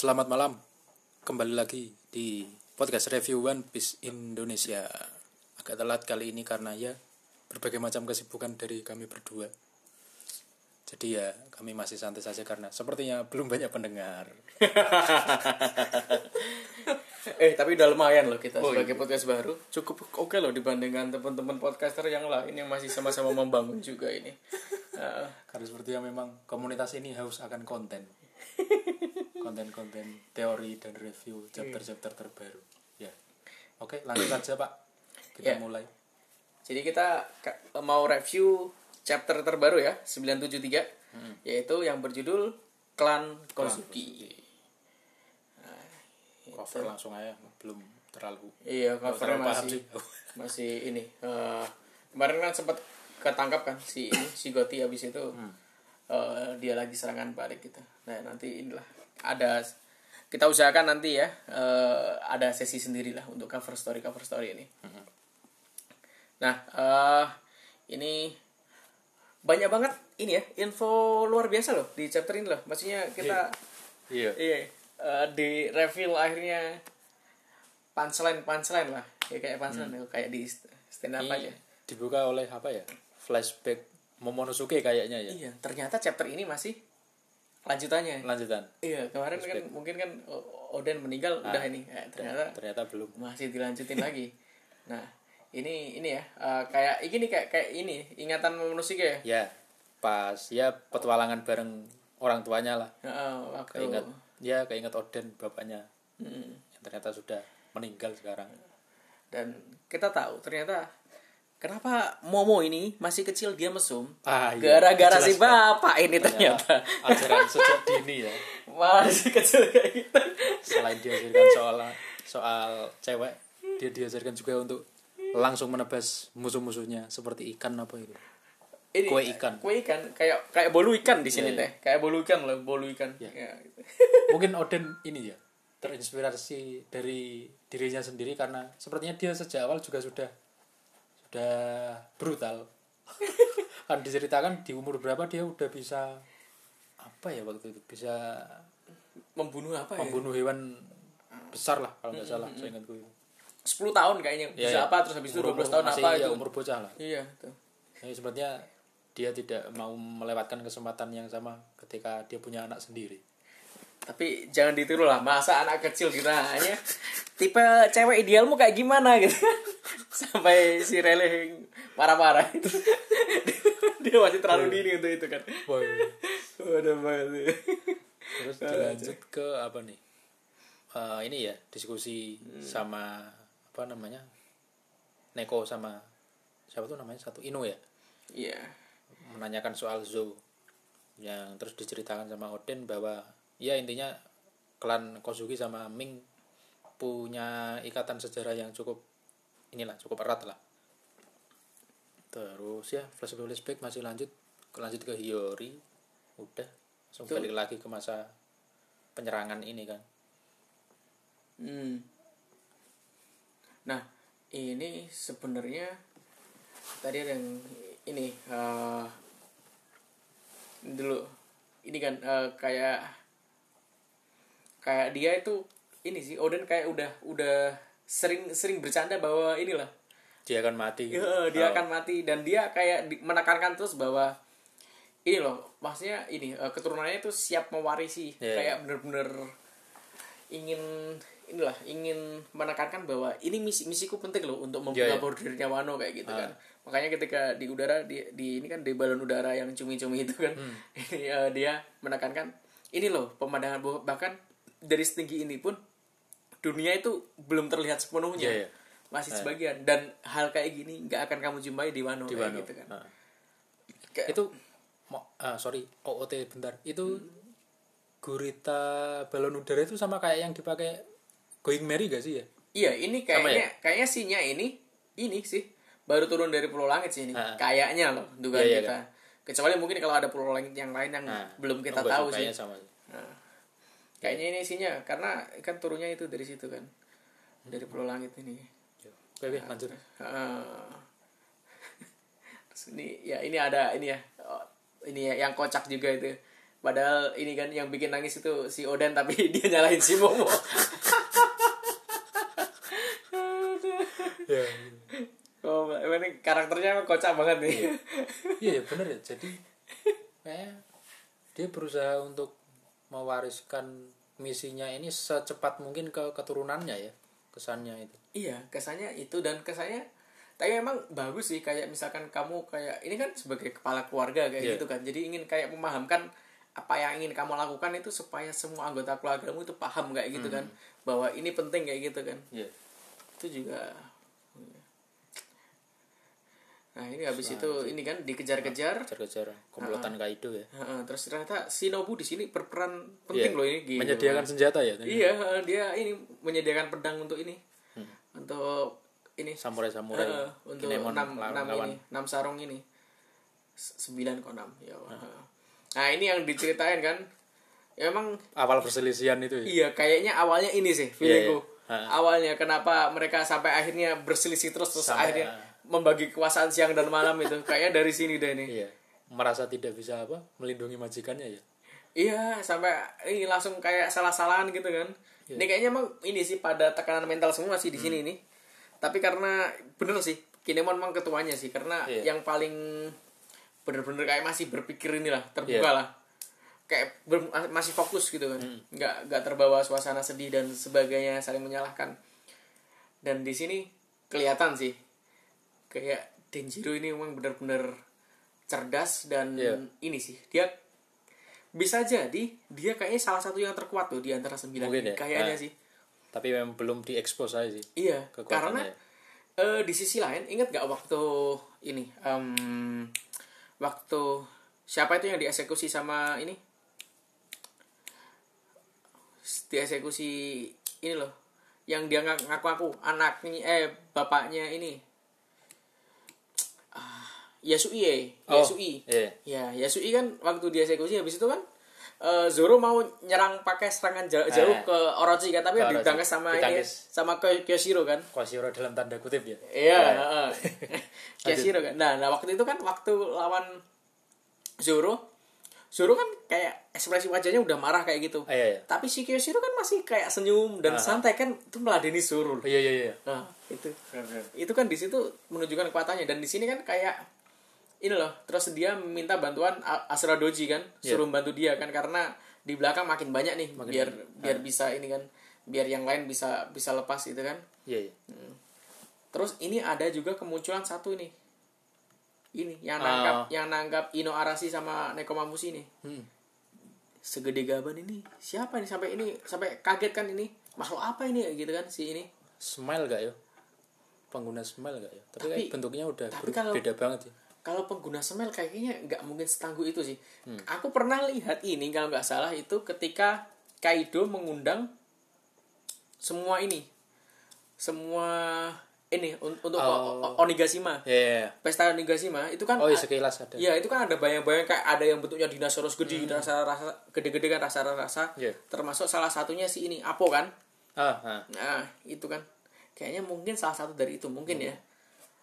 Selamat malam. Kembali lagi di podcast review One Piece Indonesia. Agak telat kali ini karena ya berbagai macam kesibukan dari kami berdua. Jadi ya kami masih santai saja karena sepertinya belum banyak pendengar. Eh tapi udah lumayan loh kita Oh, sebagai podcast baru cukup oke loh dibandingkan teman-teman podcaster yang lain yang masih sama-sama membangun juga ini. Eh, Karena sepertinya memang komunitas ini haus akan konten. Konten-konten teori dan review chapter-chapter terbaru. Ya. Oke, lanjut saja, Pak. Kita Ya. mulai. jadi kita mau review chapter terbaru ya 973 yaitu yang berjudul Klan Kozuki. Cover langsung aja, belum terlalu Iya covernya masih sih. masih ini eh, kemarin kan sempat ketangkap kan si ini si Goti abis itu eh, dia lagi serangan balik gitu. Nah nanti inilah ada kita usahakan nanti ya eh, ada sesi sendiri lah untuk cover story cover story ini. Nah eh, ini banyak banget ini ya info luar biasa loh di chapter ini loh. Maksudnya kita Iya. Iya, eh, di reveal akhirnya punchline punchline lah, ya kayak punchline ya, kayak di stand up aja. Dibuka oleh apa ya? Flashback Momonosuke kayaknya ya. Iya, ternyata chapter ini masih lanjutannya. Lanjutan. Iya, kemarin kan mungkin kan Oden meninggal udah ini, Eh, ternyata Ternyata belum. masih dilanjutin lagi. Nah, ini ini ya, eh, kayak ini kayak kayak ini ingatan Momonosuke ya. Ya, pas ya petualangan bareng orang tuanya lah. Heeh, waktu Keinget ya keinget Oden bapaknya Mm. yang ternyata sudah meninggal sekarang. dan kita tahu ternyata kenapa Momo ini masih kecil dia mesum Ah, iya. gara-gara si bapak ini ternyata Ajaran sejak dini ya. masih kecil kayak gitu Selain diajarkan soal soal cewek, dia diajarkan juga untuk langsung menebas musuh-musuhnya seperti ikan apa itu. ini Kue ikan. kue ikan kayak kayak bolu ikan di sini Iya, teh kayak bolu ikan loh bolu ikan Iya. ya, gitu. mungkin Odin ini ya terinspirasi dari dirinya sendiri karena sepertinya dia sejak awal juga sudah sudah brutal. Kan diceritakan di umur berapa dia udah bisa apa ya waktu itu? Bisa membunuh apa ya? membunuh hewan besar lah kalau nggak salah saya ingatku itu. 10 tahun kayaknya. Ya, bisa ya. apa? Terus habis itu 12 Umur- tahun masih apa ya, itu? umur bocah lah. Iya tuh Jadi sepertinya dia tidak mau melewatkan kesempatan yang sama ketika dia punya anak sendiri. Tapi jangan ditiru lah masa anak kecil kita hanya tipe cewek idealmu kayak gimana gitu sampai si Rele marah-marah. Itu dia masih terlalu dini untuk itu kan. Boy. udah banget Terus dilanjut ke apa nih? Eh, ini ya diskusi sama apa namanya? Neko sama siapa tuh namanya? Satu Ino ya? Iya. Menanyakan soal Zo. Yang terus diceritakan sama Odin bahwa ya intinya klan Kozuki sama Ming punya ikatan sejarah yang cukup inilah cukup erat lah. Terus ya flashback flashback masih lanjut. Lanjut ke Hiyori udah. Langsung Itu- balik lagi ke masa penyerangan ini kan. Hmm. nah ini sebenarnya tadi ada yang ini eh, dulu. Ini kan eh, kayak kayak dia itu ini sih Odin kayak udah udah sering sering bercanda bahwa inilah dia akan mati gitu. Ya, dia Oh. akan mati dan dia kayak menekankan terus bahwa ini loh maksudnya ini eh, keturunannya itu siap mewarisi Iya, kayak bener-bener ingin inilah ingin menekankan bahwa ini misi misiku penting loh untuk membuka Iya, iya. bordernya Wano kayak gitu Ah. kan makanya ketika di udara di, di ini kan di balon udara yang cumi-cumi itu kan Hmm. eh, dia menekankan ini loh pemandangan bahkan dari setinggi ini pun dunia itu belum terlihat sepenuhnya. Iya, iya. masih sebagian. Dan hal kayak gini nggak akan kamu jumpai di Wano di kayak gitu kan. Nah. Kayak- itu mo- ah, sorry OOT bentar. Itu gurita balon udara itu sama kayak yang dipakai Going Merry gak sih ya? Iya ini kayaknya ya? kayaknya sinya ini ini sih. Baru turun dari Pulau Langit sih ini. Ah. kayaknya loh dugaan Iya, iya, kita. kecuali mungkin kalau ada Pulau Langit yang lain yang Nah, belum kita enggak tahu sih, sama. Nah, kayaknya ini isinya karena kan turunnya itu dari situ kan. Dari Pulau Langit ini. Oke oke lanjut. Ah. Terus ini ya ini ada ini ya. Oh, ini ya yang kocak juga itu. Padahal ini kan yang bikin nangis itu si Oden tapi dia nyalahin si Momo. Ya. Oh ini karakternya kocak banget nih. Iya. Ya, bener ya. Jadi kayak dia berusaha untuk mewariskan misinya ini secepat mungkin ke keturunannya ya kesannya itu. Iya kesannya itu. Dan kesannya tapi memang bagus sih kayak misalkan kamu kayak ini kan sebagai kepala keluarga kayak Iya. gitu kan. Jadi ingin kayak memahamkan apa yang ingin kamu lakukan itu supaya semua anggota keluargamu itu paham kayak gitu kan. Bahwa ini penting kayak gitu kan. Iya. Itu juga nah ini habis itu ini kan dikejar-kejar. kejar-kejar komplotan Kaido ya. Heeh, terus ternyata Shinobu di sini berperan penting Iya. loh ini gitu. menyediakan senjata ya iya heeh, dia ini menyediakan pedang untuk ini. Untuk ini. Samurai samurai Heeh, untuk Kinemon enam lawan- enam lawan. ini enam sarung ini. Sembilan kok enam ya Allah. nah ini yang diceritain kan. Ya emang awal perselisihan itu ya? Iya kayaknya awalnya ini sih feelingku. Iya. awalnya kenapa mereka sampai akhirnya berselisih terus terus Sampai, akhirnya membagi kekuasaan siang dan malam itu kayaknya dari sini deh ini iya merasa tidak bisa apa melindungi majikannya ya iya sampai ini langsung kayak salah-salahan gitu kan Iya. ini kayaknya emang ini sih pada tekanan mental semua sih di Hmm. sini ini tapi karena bener sih Kinemon emang ketuanya sih karena Iya. yang paling bener-bener kayak masih berpikir inilah terbuka Iya. lah kayak ber- masih fokus gitu kan Hmm. nggak nggak terbawa suasana sedih dan sebagainya saling menyalahkan dan di sini kelihatan sih kayak Denjiro ini memang benar-benar cerdas dan Iya. ini sih dia bisa jadi dia kayaknya salah satu yang terkuat tuh di antara sembilan Mungkin ya. kayaknya Nah. sih tapi memang belum diekspos aja sih iya karena eh, di sisi lain ingat gak waktu ini em, waktu siapa itu yang dieksekusi sama ini dieksekusi ini loh yang dia ngak- ngaku-ngaku anaknya eh bapaknya ini Yasui ya Oh, Yasui iya. ya Yasui kan waktu dieksekusi habis itu kan eh, Zoro mau nyerang pakai serangan jauh, jauh Eh. ke Orochi kan tapi Orochi. ditangkis sama ini sama Kyo- Kyoshiro kan Koshiro dalam tanda kutip ya Iya, Ya. heeh. Kyoshiro kan. Nah, nah waktu itu kan waktu lawan Zoro, Zoro kan kayak ekspresi wajahnya udah marah kayak gitu. Ah, iya, iya. Tapi si Kyoshiro kan masih kayak senyum dan santai kan itu meladeni Zoro. iya iya iya Nah, itu. Itu kan di situ menunjukkan kekuatannya dan di sini kan kayak ini loh, terus dia minta bantuan A- Asura Doji kan, Iya. suruh bantu dia kan karena di belakang makin banyak nih biar biar Ah. bisa ini kan, biar yang lain bisa bisa lepas gitu kan. iya iya Terus ini ada juga kemunculan satu nih. Ini yang nangkap yang nangkap Ino Arashi sama Nekomamushi nih. Hmm. Segede gaban ini. Siapa nih sampai ini sampai kaget kan ini? Makhluk apa ini gitu kan si ini? smile gak ya pengguna smile gak ya tapi, Tapi- kayak bentuknya udah tapi kalau- beda banget ya Kalau pengguna semel kayaknya nggak mungkin setangguh itu sih. Hmm. Aku pernah lihat ini kalau nggak salah itu ketika Kaido mengundang semua ini. Semua ini un- untuk Oh. Onigashima. iya iya, iya. Pesta Onigashima itu kan oh iya sekilas ada Iya itu kan ada bayang-bayang kayak ada yang bentuknya dinosaurus gede, rasa-rasa gede-gede kan rasa-rasa. Iya. Termasuk salah satunya si ini Apo kan. ah ah, Nah itu kan kayaknya mungkin salah satu dari itu mungkin ya.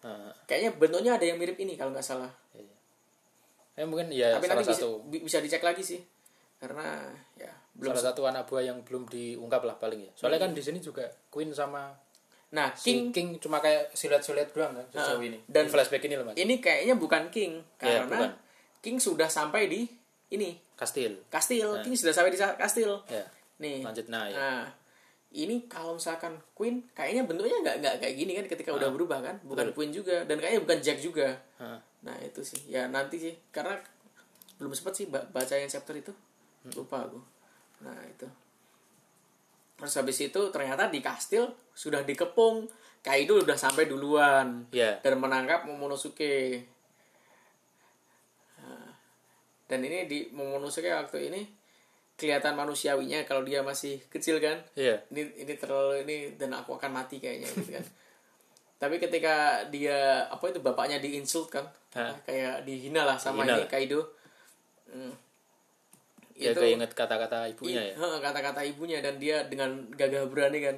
Ah. Kayaknya bentuknya ada yang mirip ini kalau nggak salah. Eh, mungkin ya Tapi salah bisa, satu bi- bisa dicek lagi sih karena ya belum. salah satu anak buah yang belum diungkap lah paling ya soalnya kan di sini juga Queen sama Nah si King King cuma kayak silet-silet doang kan sejauh ini dan- dan flashback ini loh mas ini kayaknya bukan King Ya, karena bukan. King sudah sampai di ini Kastil kastil. King sudah sampai di kastil. ya Nih. lanjut nah ya Nah, ini kalau misalkan Queen kayaknya bentuknya nggak nggak kayak gini kan ketika udah berubah kan, bukan Queen juga dan kayaknya bukan Jack juga. Ah. Nah itu sih, ya nanti sih karena belum sempat sih ba- baca yang chapter itu, lupa aku. Nah itu. Terus habis itu ternyata di kastil sudah dikepung, Kaido udah sampai duluan ya dan menangkap Momonosuke. Nah, dan ini di Momonosuke waktu ini kelihatan manusiawinya kalau dia masih kecil kan. iya Ini ini terlalu ini dan aku akan mati kayaknya gitu kan. Tapi ketika dia apa itu bapaknya di insult kan, kayak dihina lah sama Dihina ini. Kaido. Hmm. ya keinget kata-kata ibunya ya Heeh, kata-kata ibunya dan dia dengan gagah berani kan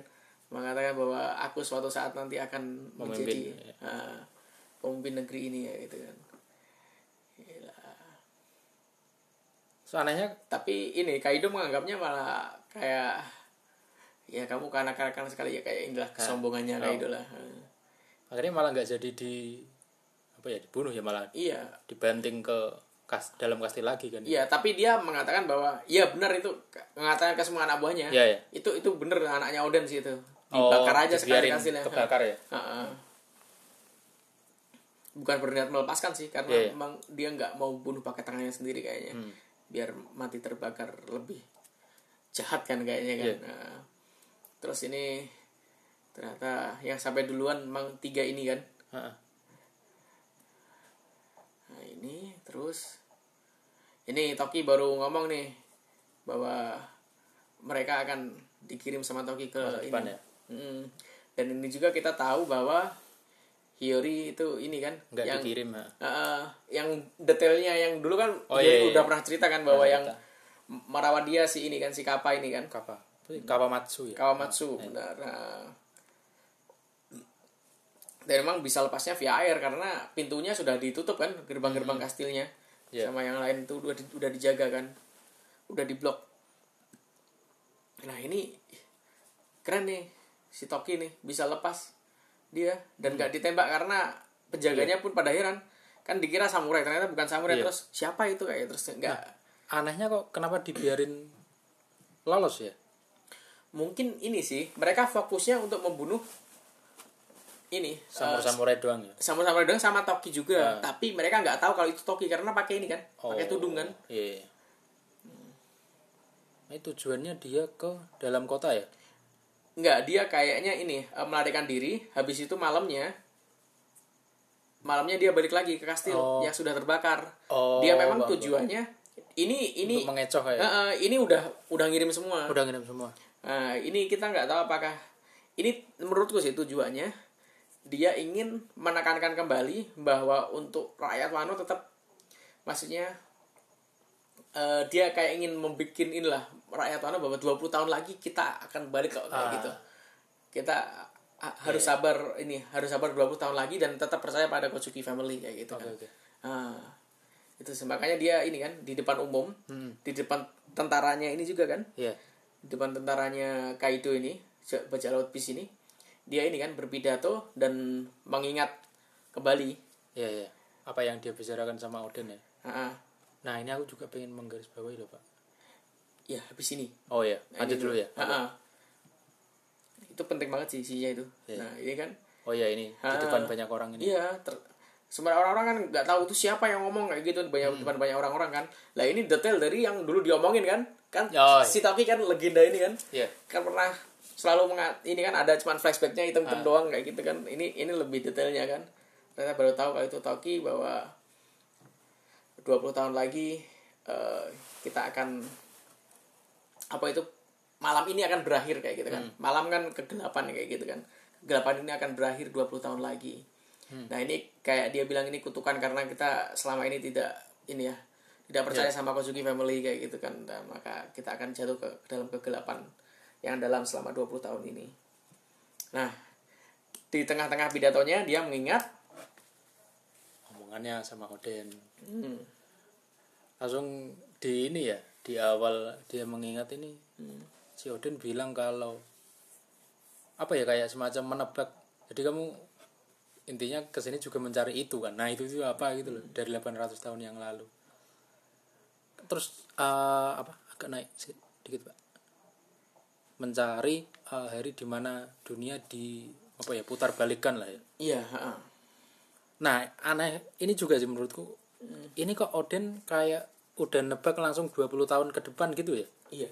mengatakan bahwa aku suatu saat nanti akan Memimpin, menjadi ya. ah, pemimpin negeri ini ya gitu kan Gila. Soalnya tapi ini Kaido menganggapnya malah kayak ya kamu kanak-kanakan sekali ya kayak inilah kesombongannya Oh. Kaido lah akhirnya malah nggak jadi di apa ya dibunuh ya malah iya dibanting ke kas dalam kastil lagi kan iya tapi dia mengatakan bahwa iya benar itu mengatakan ke semua anak buahnya Iya, iya. itu itu bener anaknya Oden sih itu dibakar aja sekali kastilnya kebakar ya Heeh. bukan berniat melepaskan sih karena Iya, iya. memang dia nggak mau bunuh pakai tangannya sendiri kayaknya Hmm. Biar mati terbakar lebih jahat kan kayaknya kan Iya. Nah, terus ini ternyata yang sampai duluan memang tiga ini kan Heeh. nah ini terus ini Toki baru ngomong nih bahwa mereka akan dikirim sama Toki ke Masa ini depan ya? Mm. dan ini juga kita tahu bahwa Hiyori itu ini kan nggak yang dikirim ha. Uh, yang detailnya yang dulu kan Oh, iya, iya. udah pernah cerita kan bahwa yang merawat dia si ini kan si Kappa ini kan. Kapa Apa sih? Kawamatsu ya? Kawamatsu benar. Nah, dan memang bisa lepasnya via air karena pintunya sudah ditutup kan gerbang-gerbang kastilnya. Iya. sama yang lain itu udah di- udah dijaga kan udah diblok. Nah ini keren nih si Toki nih bisa lepas dia dan Hmm. nggak ditembak karena penjaganya pun pada heran. Kan dikira samurai ternyata bukan samurai. Iya. terus siapa itu? kayak terus nggak. Anehnya kok kenapa dibiarin lolos ya? Mungkin ini sih mereka fokusnya untuk membunuh ini samurai eh, samurai doang ya? sama-sama doang sama Toki juga. Ah. tapi mereka nggak tahu kalau itu Toki karena pakai ini kan pakai tudung kan. iya. Nah, itu tujuannya dia ke dalam kota ya nggak dia kayaknya ini eh, melarikan diri habis itu malamnya malamnya dia balik lagi ke kastil Oh. yang sudah terbakar Oh, dia memang bang, bang. tujuannya ini ini untuk mengecoh ya eh, eh, ini udah udah ngirim semua udah ngirim semua Nah, ini kita nggak tahu apakah ini menurutku sih tujuannya dia ingin menekankan kembali bahwa untuk rakyat Wano tetap maksudnya eh, dia kayak ingin membuat inilah rakyat Wano bahwa 20 tahun lagi kita akan balik kok kayak Ah. gitu. Kita ha- harus sabar ini, harus sabar 20 tahun lagi dan tetap percaya pada Kozuki family kayak gitu oke kan. oke Ah, itu makanya dia ini kan di depan umum, Hmm. di depan tentaranya ini juga kan iya di depan tentaranya Kaido ini bajak laut bis ini dia ini kan berpidato dan mengingat kembali iya iya apa yang dia bicarakan sama Oden ya Ah, ah. nah ini aku juga pengen menggarisbawahi loh pak ya habis ini. Oh ya Nah, lanjut dulu. ya? Ah, ah. itu penting banget sih isinya itu. Iya. nah ini kan oh ya ini. Di Ah. depan banyak orang ini. Iya ter- sebenarnya orang-orang kan nggak tahu itu siapa yang ngomong kayak gitu. Banyak Hmm. depan banyak orang-orang kan. Lah ini detail dari yang dulu diomongin kan. Kan Oh, iya. si Toki kan legenda ini kan. Iya. Kan pernah selalu mengat ini kan ada cuman flashbacknya Ah. hitam-hitam doang kayak gitu kan. Ini ini lebih detailnya kan. Ternyata baru tahu kalau itu Toki bahwa 20 tahun lagi eh, kita akan apa itu malam ini akan berakhir kayak gitu kan. Hmm. malam kan kegelapan kayak gitu kan. Kegelapan ini akan berakhir 20 tahun lagi. Hmm. nah ini kayak dia bilang ini kutukan karena kita selama ini tidak ini ya tidak percaya Ya. sama Kozuki family kayak gitu kan. Dan maka kita akan jatuh ke ke dalam kegelapan yang dalam selama 20 tahun ini. Nah di tengah-tengah pidatonya dia mengingat omongannya sama Oden hmm, langsung di ini ya di awal dia mengingat ini si Odin bilang kalau apa ya kayak semacam menebak. Jadi kamu intinya ke sini juga mencari itu kan. Nah itu itu apa gitu loh dari 800 tahun yang lalu. Terus eh, apa agak naik sih, dikit pak. Mencari eh, hari di mana dunia di apa ya putar balikan lah ya. Iya. Nah, aneh ini juga sih menurutku. Ini kok Odin kayak udah nebak langsung 20 tahun ke depan gitu ya? iya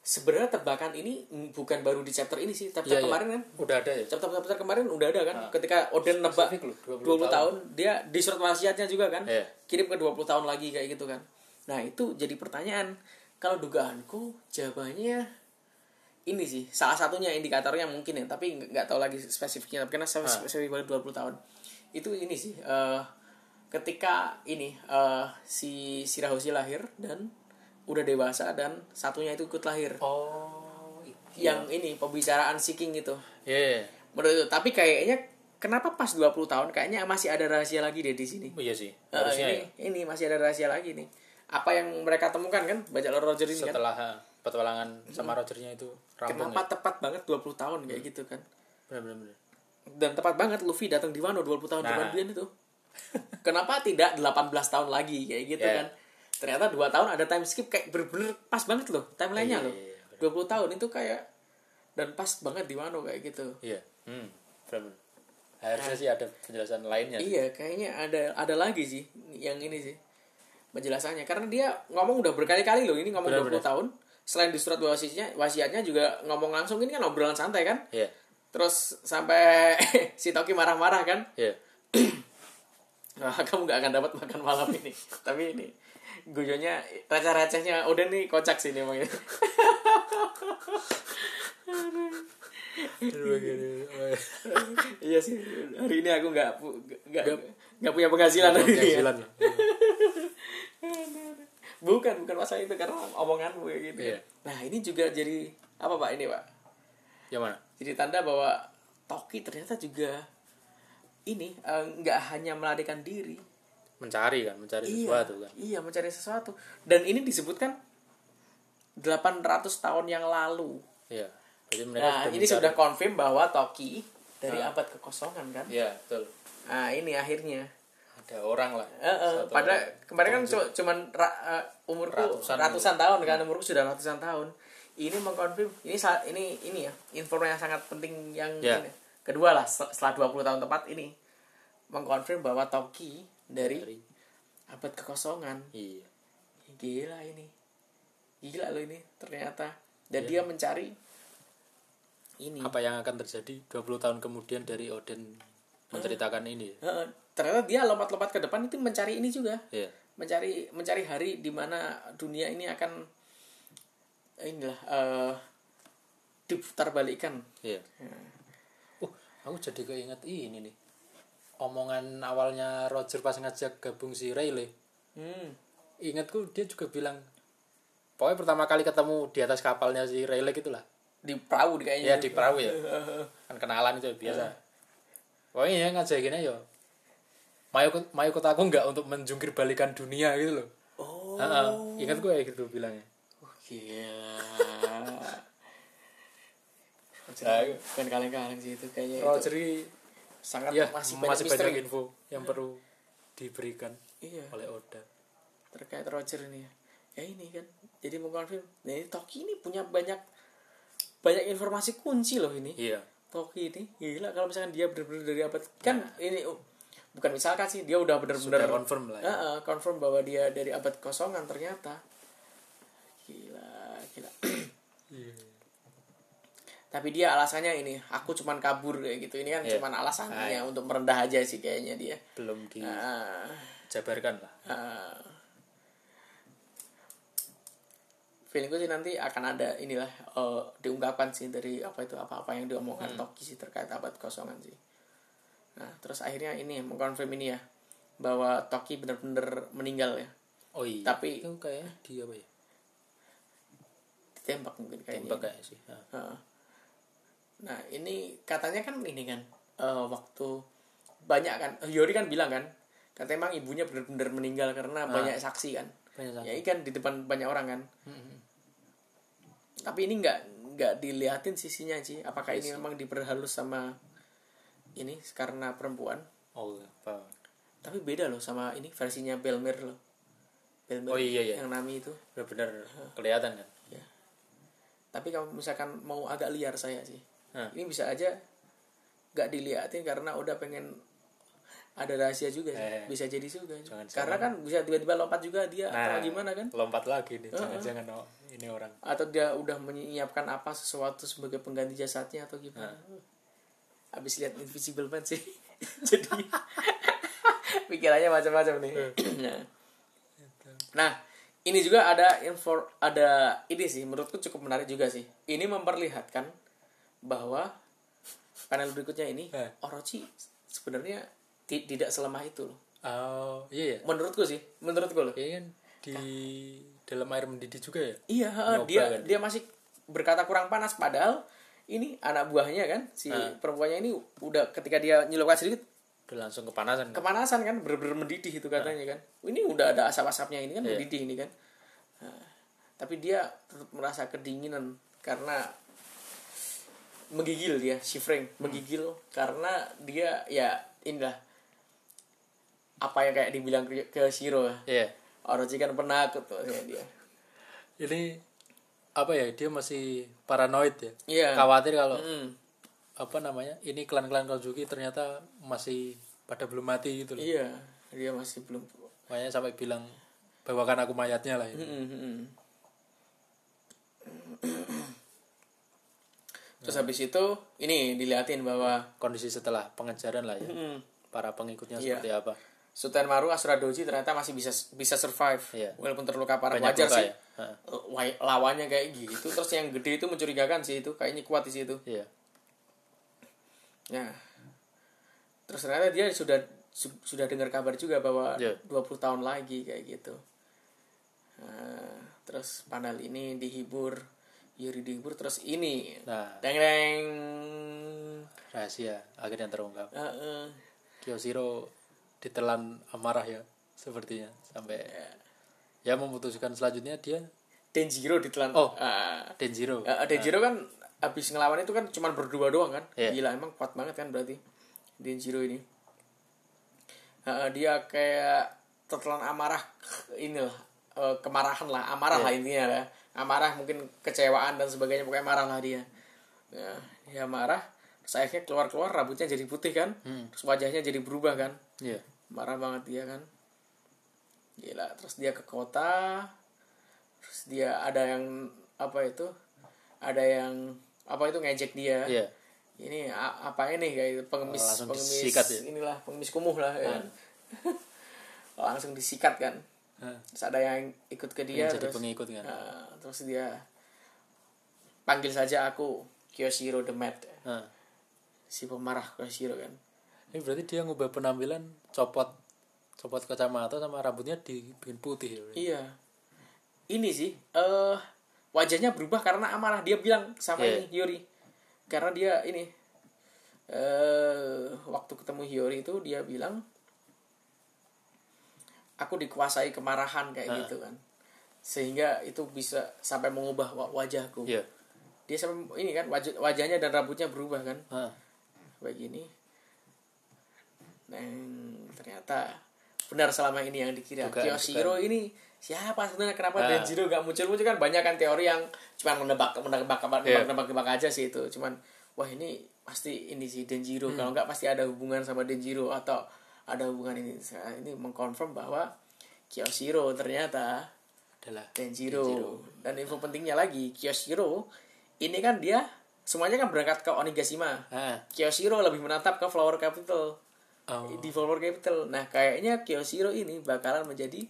sebenarnya tebakan ini bukan baru di chapter ini sih chapter Iya, iya. kemarin kan Udah ada ya? chapter-chapter kemarin udah ada kan ketika Odin nebak Spesifik loh, 20, 20 tahun. dia di surat wasiatnya juga kan Iya. kirim ke 20 tahun lagi kayak gitu kan nah itu jadi pertanyaan kalau dugaanku jawabannya ini sih salah satunya indikatornya mungkin ya tapi nggak tahu lagi spesifiknya tapi karena spesifik baru 20 tahun itu ini sih eh, ketika ini eh, si Shirahoshi lahir dan udah dewasa dan satunya itu ikut lahir. Oh, yang ini pembicaraan seeking itu. Iya. menurut itu tapi kayaknya kenapa pas 20 tahun kayaknya masih ada rahasia lagi deh di sini. Oh, iya sih. Eh, Harusnya ini, ya. ini masih ada rahasia lagi nih. Apa yang mereka temukan kan? Laut Roger ini kan? Setelah ha, petualangan sama Rogernya itu rampung kenapa tepat banget 20 tahun kayak gitu kan? Ya benar-benar dan tepat banget Luffy datang di Wano 20 tahun Nah. kemudian itu kenapa tidak 18 tahun lagi? Kayak gitu Ya. kan. Ternyata dua tahun ada time skip kayak bener-bener pas banget loh timelinenya Iya, loh. iya, 20 tahun itu kayak dan pas banget di Wano kayak gitu. Iya. Hmm benar-benar harusnya sih ada penjelasan lainnya Iya, kayaknya ada ada lagi sih yang ini sih penjelasannya. Karena dia ngomong udah berkali-kali loh ini ngomong Benar, 20 tahun. Selain di surat wasiatnya, wasiatnya juga ngomong langsung ini kan obrolan santai kan. iya. Terus sampai si Toki marah-marah kan. iya Wah, kamu gak akan dapat makan malam ini. Tapi ini guyonya receh-recehnya udah nih kocak sih ini emang ini. iya sih. Hari ini aku nggak nggak nggak punya penghasilan hari ini. ya. penghasilan Bukan, bukan masalah itu karena omonganmu kayak gitu. Iya. Nah, ini juga jadi apa Pak ini, Pak? yang mana Jadi tanda bahwa Toki ternyata juga ini eh, nggak hanya melarikan diri. mencari kan mencari Iya, sesuatu kan iya mencari sesuatu. Dan ini disebutkan 800 tahun yang lalu. iya jadi mereka Nah, sudah ini mencari. sudah konfirm bahwa Toki dari abad kekosongan kan. iya betul Nah, ini akhirnya. ada orang lah eh, Satu pada orang. kemarin kan cu- cuman ra, eh, umurku Ratusan. ratusan, tahun kan umurku sudah ratusan tahun ini mengkonfirm ini sa- ini ini ya informasi yang sangat penting yang Ya. ini. Kedua lah setelah 20 tahun tepat ini mengkonfirm bahwa Toki dari, Dari- abad kekosongan. Iya. Gila ini. Gila loh ini ternyata. Dan dia mencari ini. Apa yang akan terjadi 20 tahun kemudian dari Odin menceritakan ini? Ternyata dia lompat-lompat ke depan itu mencari ini juga. Iya. Mencari mencari hari di mana dunia ini akan inilah eh diputar balikan iya. Uh aku jadi keinget ini nih. Omongan awalnya Roger pas ngajak gabung si Riley hmm. ingatku dia juga bilang pokoknya pertama kali ketemu di atas kapalnya si Riley gitulah di perahu kayaknya. Ya di perahu ya. Kan kenalan itu biasa. Pokoknya ya ngajakinnya ya mau ikut mau ikut aku nggak untuk menjungkir balikan dunia gitu loh. Oh. Ingat gue kayak gitu bilangnya. Gila Nah, bukan kaleng-kaleng sih itu kayaknya Roger itu. ini sangat ya masih masih, banyak misteri. banyak info yang perlu diberikan iya. oleh Oda. Terkait Roger ini ya. Ya ini kan jadi mengkonfirm nah ini Toki ini punya banyak banyak informasi kunci loh ini. Iya. Toki ini gila kalau misalkan dia benar-benar dari abad kan ini uh, bukan misalkan sih dia udah benar-benar confirm lah ya. Heeh, confirm bahwa dia dari abad kosongan ternyata gila gila Iya. Tapi dia alasannya ini aku cuman kabur kayak gitu. Ini kan Iya. cuman alasannya untuk merendah aja sih kayaknya dia. Belum Ah, dijabarkan lah. Ah. feelingku sih nanti akan ada inilah eh, diungkapkan sih dari apa itu apa-apa yang diomongkan Hmm. Toki sih terkait abad kosongan sih. Nah terus akhirnya ini mengkonfirm ini ya bahwa Toki benar-benar meninggal ya. Oh iya Tapi- itu kayak dia apa ya? Ditembak mungkin kayaknya tembak kayak sih Heeh. Nah ini katanya kan ini kan eh, waktu banyak kan Yori kan bilang kan katanya emang ibunya benar-benar meninggal karena banyak saksi kan. Banyak ya ini kan di depan banyak orang kan. Hmm, tapi ini nggak nggak diliatin sisinya sih apakah ini memang diperhalus sama ini karena perempuan? Oh apa? Tapi beda loh sama ini versinya Belmer loh. Belmer Oh, iya, iya. yang Nami itu. Benar-benar kelihatan kan? Ya tapi kalau misalkan mau agak liar saya sih Hah. ini bisa aja nggak diliatin karena udah pengen ada rahasia juga sih. Eh. bisa jadi juga. Jangan karena kan bisa tiba-tiba lompat juga dia atau gimana kan? lompat lagi nih. Jangan-jangan oh, ini orang. Atau dia udah menyiapkan apa sesuatu sebagai pengganti jasadnya atau gimana? Habis lihat Invisible Man sih. Jadi pikirannya macam-macam nih. Nah. nah ini juga ada info ada ini sih menurutku cukup menarik juga sih. Ini memperlihatkan bahwa panel berikutnya ini Eh. Orochi sebenarnya ti- tidak selemah itu loh oh iya ya menurutku sih menurutku loh Kayaknya kan di dalam air mendidih juga ya Iya, Nyoba dia kan? dia masih berkata kurang panas padahal ini anak buahnya kan si Ah. perempuannya ini udah ketika dia nyelupkan sedikit udah langsung kepanasan kan? kepanasan kan bener-bener mendidih itu katanya kan ini udah ada asap-asapnya ini kan Iya. mendidih ini kan Nah, tapi dia tetap merasa kedinginan karena menggigil dia shivering menggigil karena dia ya inilah. Apa yang kayak dibilang ke, ke Shiro ya. Iya. Orochi kan penakut tuh ya dia. Ini apa ya dia masih paranoid ya? Iya. khawatir kalau Hmm, apa namanya ini klan-klan Kozuki ternyata masih pada belum mati gitu loh. Iya dia masih belum. Makanya sampai bilang bawakan aku mayatnya lah ya. Hmm, hmm. terus habis itu ini diliatin bahwa kondisi setelah pengejaran lah ya. Hmm, para pengikutnya Iya. seperti apa. Sutenmaru Asura Doji ternyata masih bisa bisa survive. Iya. walaupun terluka parah banyak wajar luka sih. ya. Wa- lawannya kayak gitu. Terus yang gede itu mencurigakan sih itu. Kayaknya kuat di situ. Iya. Ya. Terus ternyata dia sudah su- sudah dengar kabar juga bahwa Iya. 20 tahun lagi kayak gitu. Nah, terus panel ini dihibur Yuri dihibur terus ini nah deng deng rahasia akhirnya terungkap Heeh. Kyoshiro ditelan amarah ya sepertinya sampai Iya. ya memutuskan selanjutnya dia Denjiro ditelan Oh. Ah. Denjiro Ya, Denjiro kan habis ngelawan itu kan cuman berdua doang kan. Iya. Gila emang kuat banget kan berarti Denjiro ini. Nah, dia kayak tertelan amarah inilah eh, kemarahan lah, amarah lah intinya lah. Amarah mungkin kecewaan dan sebagainya pokoknya marah lah dia. Ya, dia marah, terus akhirnya keluar-keluar rambutnya jadi putih kan. Terus wajahnya jadi berubah kan. iya Marah banget dia kan. Gila, terus dia ke kota. Terus dia ada yang apa itu? Ada yang apa itu ngejek dia. iya Ini a- apa ini kayak itu pengemis Oh, langsung pengemis disikat ya? Hmm. inilah pengemis kumuh lah ya. kan. langsung disikat kan. Terus ada yang ikut ke dia jadi terus pengikut kan Nah, terus dia panggil saja aku Kyoshiro the Mad. Hah. Si pemarah Kyoshiro kan. ini berarti dia ngubah penampilan copot copot kacamata sama rambutnya dibikin putih ya. Iya. Ini sih eh wajahnya berubah karena amarah. Dia bilang sama Iya. ini Hiyori. Karena dia ini eh waktu ketemu Hiyori itu dia bilang aku dikuasai kemarahan kayak gitu kan. Sehingga itu bisa sampai mengubah wa- wajahku. iya Dia sampai ini kan wajah, wajahnya dan rambutnya berubah kan. Hah. Begini. Dan ternyata benar selama ini yang dikira Kyoshiro ini siapa sebenarnya kenapa Ah. Denjiro gak muncul muncul kan banyak kan teori yang cuma menebak menebak menebak Iya. menebak, menebak aja sih itu cuman wah ini pasti ini sih Denjiro Hmm. kalau nggak pasti ada hubungan sama Denjiro atau ada hubungan ini Saya ini mengkonfirm bahwa Kyoshiro ternyata adalah Denjiro. Dan info pentingnya lagi, Kyoshiro ini kan dia semuanya kan berangkat ke Onigashima. ah Kyoshiro lebih menatap ke Flower Capital. oh. Di Flower Capital. Nah, kayaknya Kyoshiro ini bakalan menjadi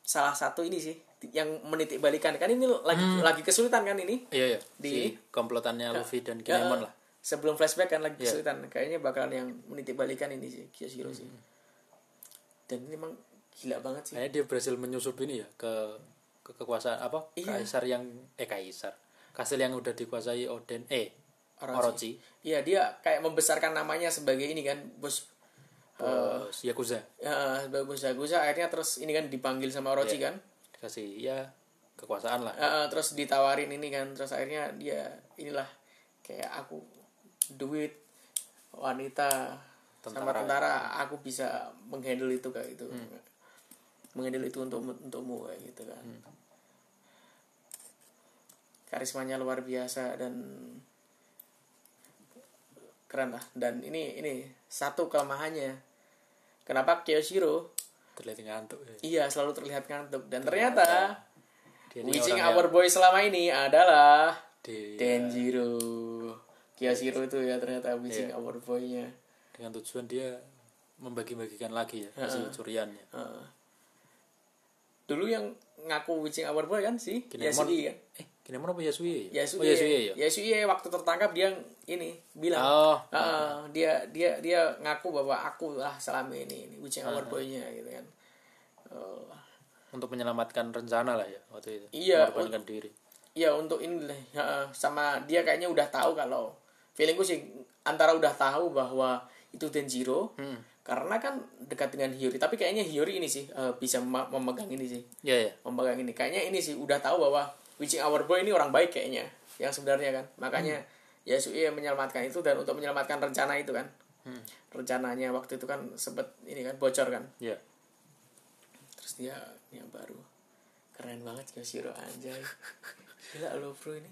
salah satu ini sih yang menitik balikan kan ini lagi lagi kesulitan kan ini iya iya Di- si komplotannya Luffy dan Ya, Kinemon lah sebelum flashback kan lagi Iya. kesulitan. Kayaknya bakalan yang menitik balikan ini sih Kyoshiro sih. Dan ini emang gila banget sih. Kayaknya dia berhasil menyusup ini ya ke ke kekuasaan apa? Iya. kaisar yang eh kaisar. Kastil yang udah dikuasai Oden eh Orochi. Orochi. Iya dia kayak membesarkan namanya sebagai ini kan bos bos Yakuza. ya, sebagai bos Yakuza. Akhirnya terus ini kan dipanggil sama Orochi Iya. kan. Dikasih ya kekuasaan lah. Eh, terus ditawarin ini kan. Terus akhirnya dia inilah kayak aku duit wanita sama Tentara. tentara aku bisa menghandle itu kayak gitu. Menghandle itu untuk untukmu kayak gitu kan. Karismanya luar biasa dan keren lah. Dan ini ini satu kelemahannya. Kenapa Kyoshiro? Terlihat ngantuk ya. iya selalu terlihat ngantuk. Dan ternyata ini Witching Hour Boy selama ini adalah Denjiro Kyoshiro itu ya ternyata Iya. Witching Hour Boy-nya. Dengan tujuan dia membagi-bagikan lagi ya hasil curiannya. Heeh. dulu yang ngaku Witching Hour Boy kan sih Kinemon Yasui kan eh Kinemon apa Yasui Yasui, oh Yasui ya? Yasui waktu tertangkap dia ini bilang. Oh. Heeh, dia dia dia ngaku bahwa aku lah selama ini, ini Witching Hour Boy-nya gitu kan. Oh, untuk menyelamatkan rencana lah ya waktu itu. Iya, mengorbankan diri. Iya untuk ini lah. Sama dia kayaknya udah tahu kalau feelingku sih antara udah tahu bahwa itu Denjiro karena kan dekat dengan Hiyori tapi kayaknya Hiyori ini sih eh, bisa mem- memegang ini sih. Ya ya memegang ini. Kayaknya ini sih udah tahu bahwa Witching Hour Boy ini orang baik kayaknya yang sebenarnya kan. Makanya Yasui menyelamatkan itu dan untuk menyelamatkan rencana itu kan. Rencananya waktu itu kan sempet ini kan bocor kan. Ya terus dia yang baru keren banget Yoshiro anjay. Gila lo bro ini.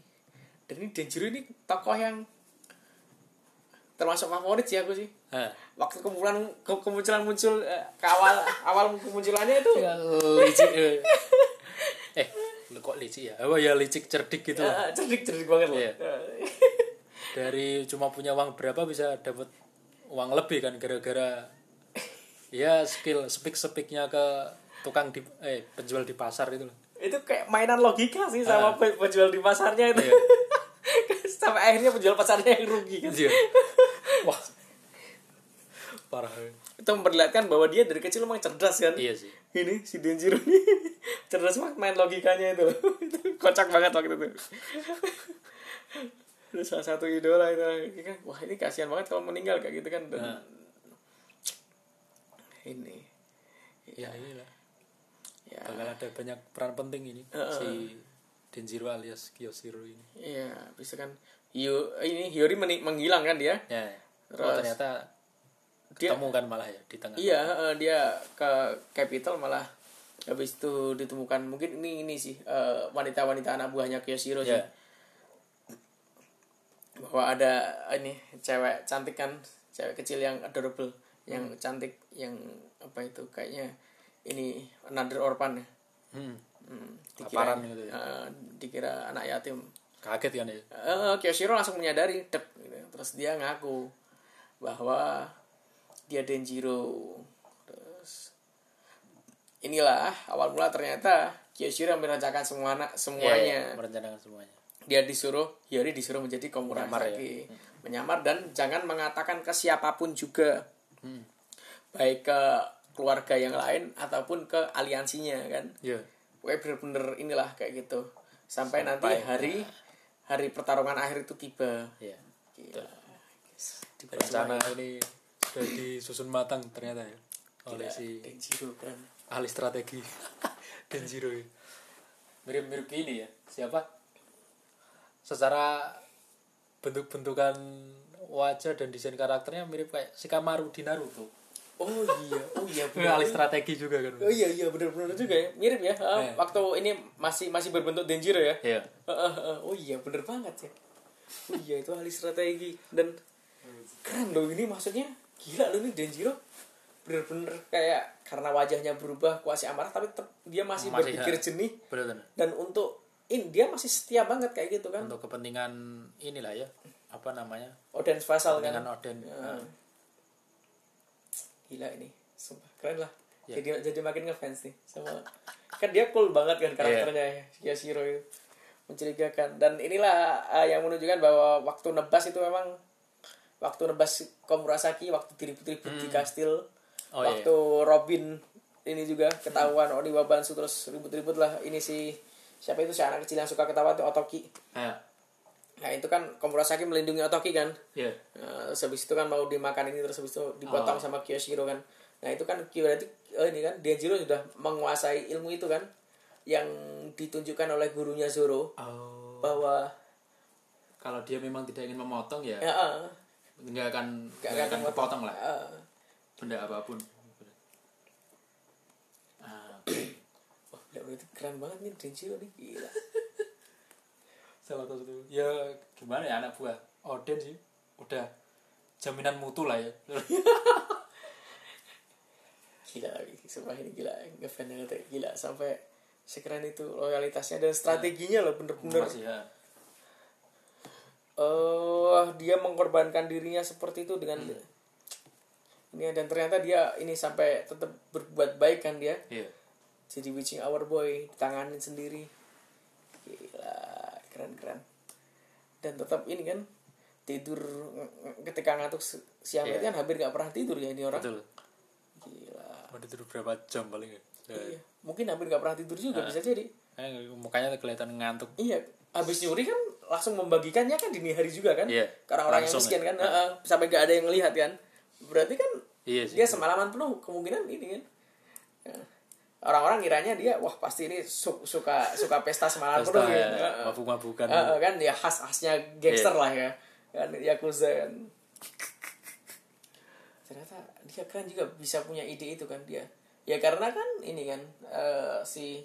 Dan ini Denjiro ini tokoh yang termasuk favorit sih aku sih Ah. waktu kemunculan ke- kemunculan muncul eh, ke awal awal kemunculannya itu ya licik eh. eh lu kok licik ya apa ya licik cerdik gitu lah. eh, cerdik cerdik banget loh Iya. dari cuma punya uang berapa bisa dapat uang lebih kan gara-gara ya skill speak speaknya ke tukang di eh penjual di pasar itu loh itu kayak mainan logika sih sama pe- penjual di pasarnya itu Iya. sampai akhirnya penjual pasarnya yang rugi kan Iya. Parah. Itu memperlihatkan bahwa dia dari kecil memang cerdas kan? Iya sih. Ini si Denjiro ini cerdas banget main logikanya itu. Kocak banget waktu itu. Itu salah satu idola itu. Kan wah ini kasihan banget kalau meninggal kayak gitu kan. Dan Nah. ini. Ya inilah. ya. Bakal ada banyak peran penting ini si Denjiro alias Kiyoshiro ini. Iya bisa kan. Hio, ini Hiyori menghilang kan dia? Ya Terus- oh, ternyata Dia- ketemu kan malah ya di tengah Iya, eh, dia ke capital malah habis itu ditemukan mungkin ini ini sih eh, wanita-wanita anak buahnya Kyoshiro sih. ya Bahwa ada ini cewek cantik kan, cewek kecil yang adorable, yang Hmm. cantik yang apa itu kayaknya ini another orphan ya. hmm. Hmm, Kelaparan gitu ya. eh, dikira anak yatim. kaget kan ya Eh, Kyoshiro langsung menyadari, dep, gitu. terus dia ngaku bahwa dia Denjiro. Terus inilah awal mula ternyata Kyoshiro merencanakan semua anak Iya, semuanya. merencanakan semuanya Dia disuruh, Hiyori disuruh menjadi komurasaki. Menyamar dan jangan mengatakan ke siapa pun juga. Hmm. Baik ke keluarga yang lain ataupun ke aliansinya kan. ya Pokoknya bener-bener inilah kayak gitu. Sampai, nanti hari hari pertarungan akhir itu tiba. ya Gila. rencana ini sudah disusun matang ternyata ya oleh si Denjiro kan. ahli strategi Denjiro ini. mirip-mirip ini ya siapa secara bentuk-bentukan wajah dan desain karakternya mirip kayak Shikamaru di Naruto Oh iya, oh iya ahli strategi juga kan Oh iya iya bener-bener juga ya mirip ya. Iya. Waktu ini masih masih berbentuk Denjiro ya. Iya. Ah, ah, oh iya bener banget ya. Oh iya itu ahli strategi dan keren loh ini maksudnya gila loh ini Denjiro bener-bener kayak karena wajahnya berubah kuasi amarah tapi tetap dia masih, Masih, berpikir ya. jernih dan untuk ini dia masih setia banget kayak gitu kan. untuk kepentingan inilah ya apa namanya Oden Fasal kan. Oden Ah. Gila ini, sumpah keren lah. Ya. Jadi jadi makin ngefans nih sama kan dia cool banget kan karakternya ya Yashiro itu mencurigakan dan inilah uh, yang menunjukkan bahwa waktu nebas itu memang waktu nebas Komurasaki waktu diribut-ribut di kastil. Hmm. Oh, iya. waktu Robin ini juga ketahuan Oniwa Bansu terus ribut-ribut lah. Ini si siapa itu? Si anak kecil yang suka ketawa itu Otoki. Nah, nah itu kan Komurasaki melindungi Otoki kan? Ya Nah, terus habis itu kan mau dimakan ini terus habis itu dipotong Oh. sama Kyoshiro kan. Nah itu kan berarti eh, ini kan Denjiro sudah menguasai ilmu itu kan? Yang ditunjukkan oleh gurunya Zoro oh. bahwa kalau dia memang tidak ingin memotong ya. Ya ah, nggak akan Nggak akan akan kepotong lah. Ah, benda apa pun. Ah, wah gila, berarti keren banget nih Denjiro nih. Gila. salah satu ya gimana ya anak buah? Oden sih. Udah. Jaminan mutu lah ya. Gila lagi, sumpah ini gila. Ngefans banget ya. gila sampai sekeren itu loyalitasnya dan strateginya loh bener-bener. Masih ya eh dia mengkorbankan dirinya seperti itu dengan ini dan ternyata dia ini sampai tetap berbuat baik kan dia. Iya. Jadi witching hour boy ditanganin sendiri. Gila keren keren dan tetap ini kan tidur ketika ngantuk si- siang Iya. itu kan hampir nggak pernah tidur ya ini orang. Betul. Gila. Mau tidur berapa jam paling ya? Iya mungkin hampir nggak pernah tidur juga bisa jadi. Eh, mukanya kelihatan ngantuk. Iya habis nyuri kan langsung membagikannya kan dini hari juga kan Iya, karena orang yang miskin ya. kan heeh, sampai nggak ada yang ngelihat kan berarti kan Iya sih. dia semalaman penuh kemungkinan ini kan Ya. orang-orang kiranya dia wah pasti ini su- suka suka pesta semalaman Pesta penuh ya, gitu. Mabuk-mabukan. Heeh, kan ya khas khasnya gangster Iya. lah ya kan yakuza kan ternyata dia kan juga bisa punya ide itu kan dia ya karena kan ini kan eh, si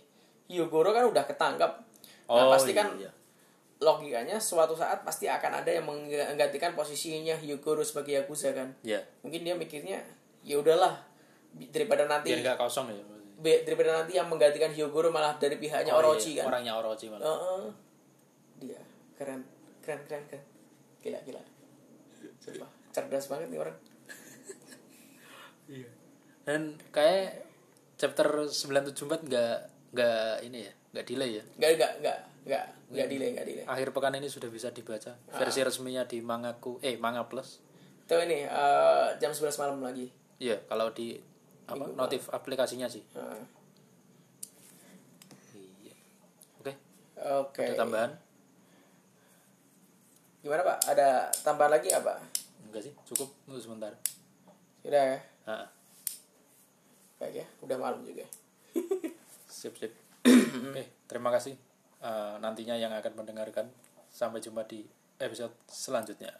Hyogoro kan udah ketangkap nah, Oh, pasti kan iya. Logikanya suatu saat pasti akan ada yang menggantikan posisinya Hyogoro sebagai yakuza kan Ya. mungkin dia mikirnya ya udahlah daripada nanti Biar nggak kosong ya. be- daripada nanti yang menggantikan Hyogoro malah dari pihaknya Oh, Orochi iya. kan Orangnya Orochi malah. Heeh. dia keren keren keren keren gila gila Sumpah, cerdas banget nih orang Iya. Dan kayak chapter 974 nggak nggak ini ya, nggak delay ya. nggak nggak nggak nggak nggak delay nggak delay Akhir pekan ini sudah bisa dibaca. Ah. Versi resminya di Mangaku eh Manga Plus. itu ini eh, jam 11 malam lagi Iya, kalau di apa notif aplikasinya sih. Heeh. Iya. Oke, oke ada tambahan? gimana pak ada tambahan lagi apa Enggak sih, cukup untuk sebentar. sudah ya Nah, baik ya udah malam juga sip sip. Oke, terima kasih. Eh, nantinya yang akan mendengarkan. Sampai jumpa di episode selanjutnya.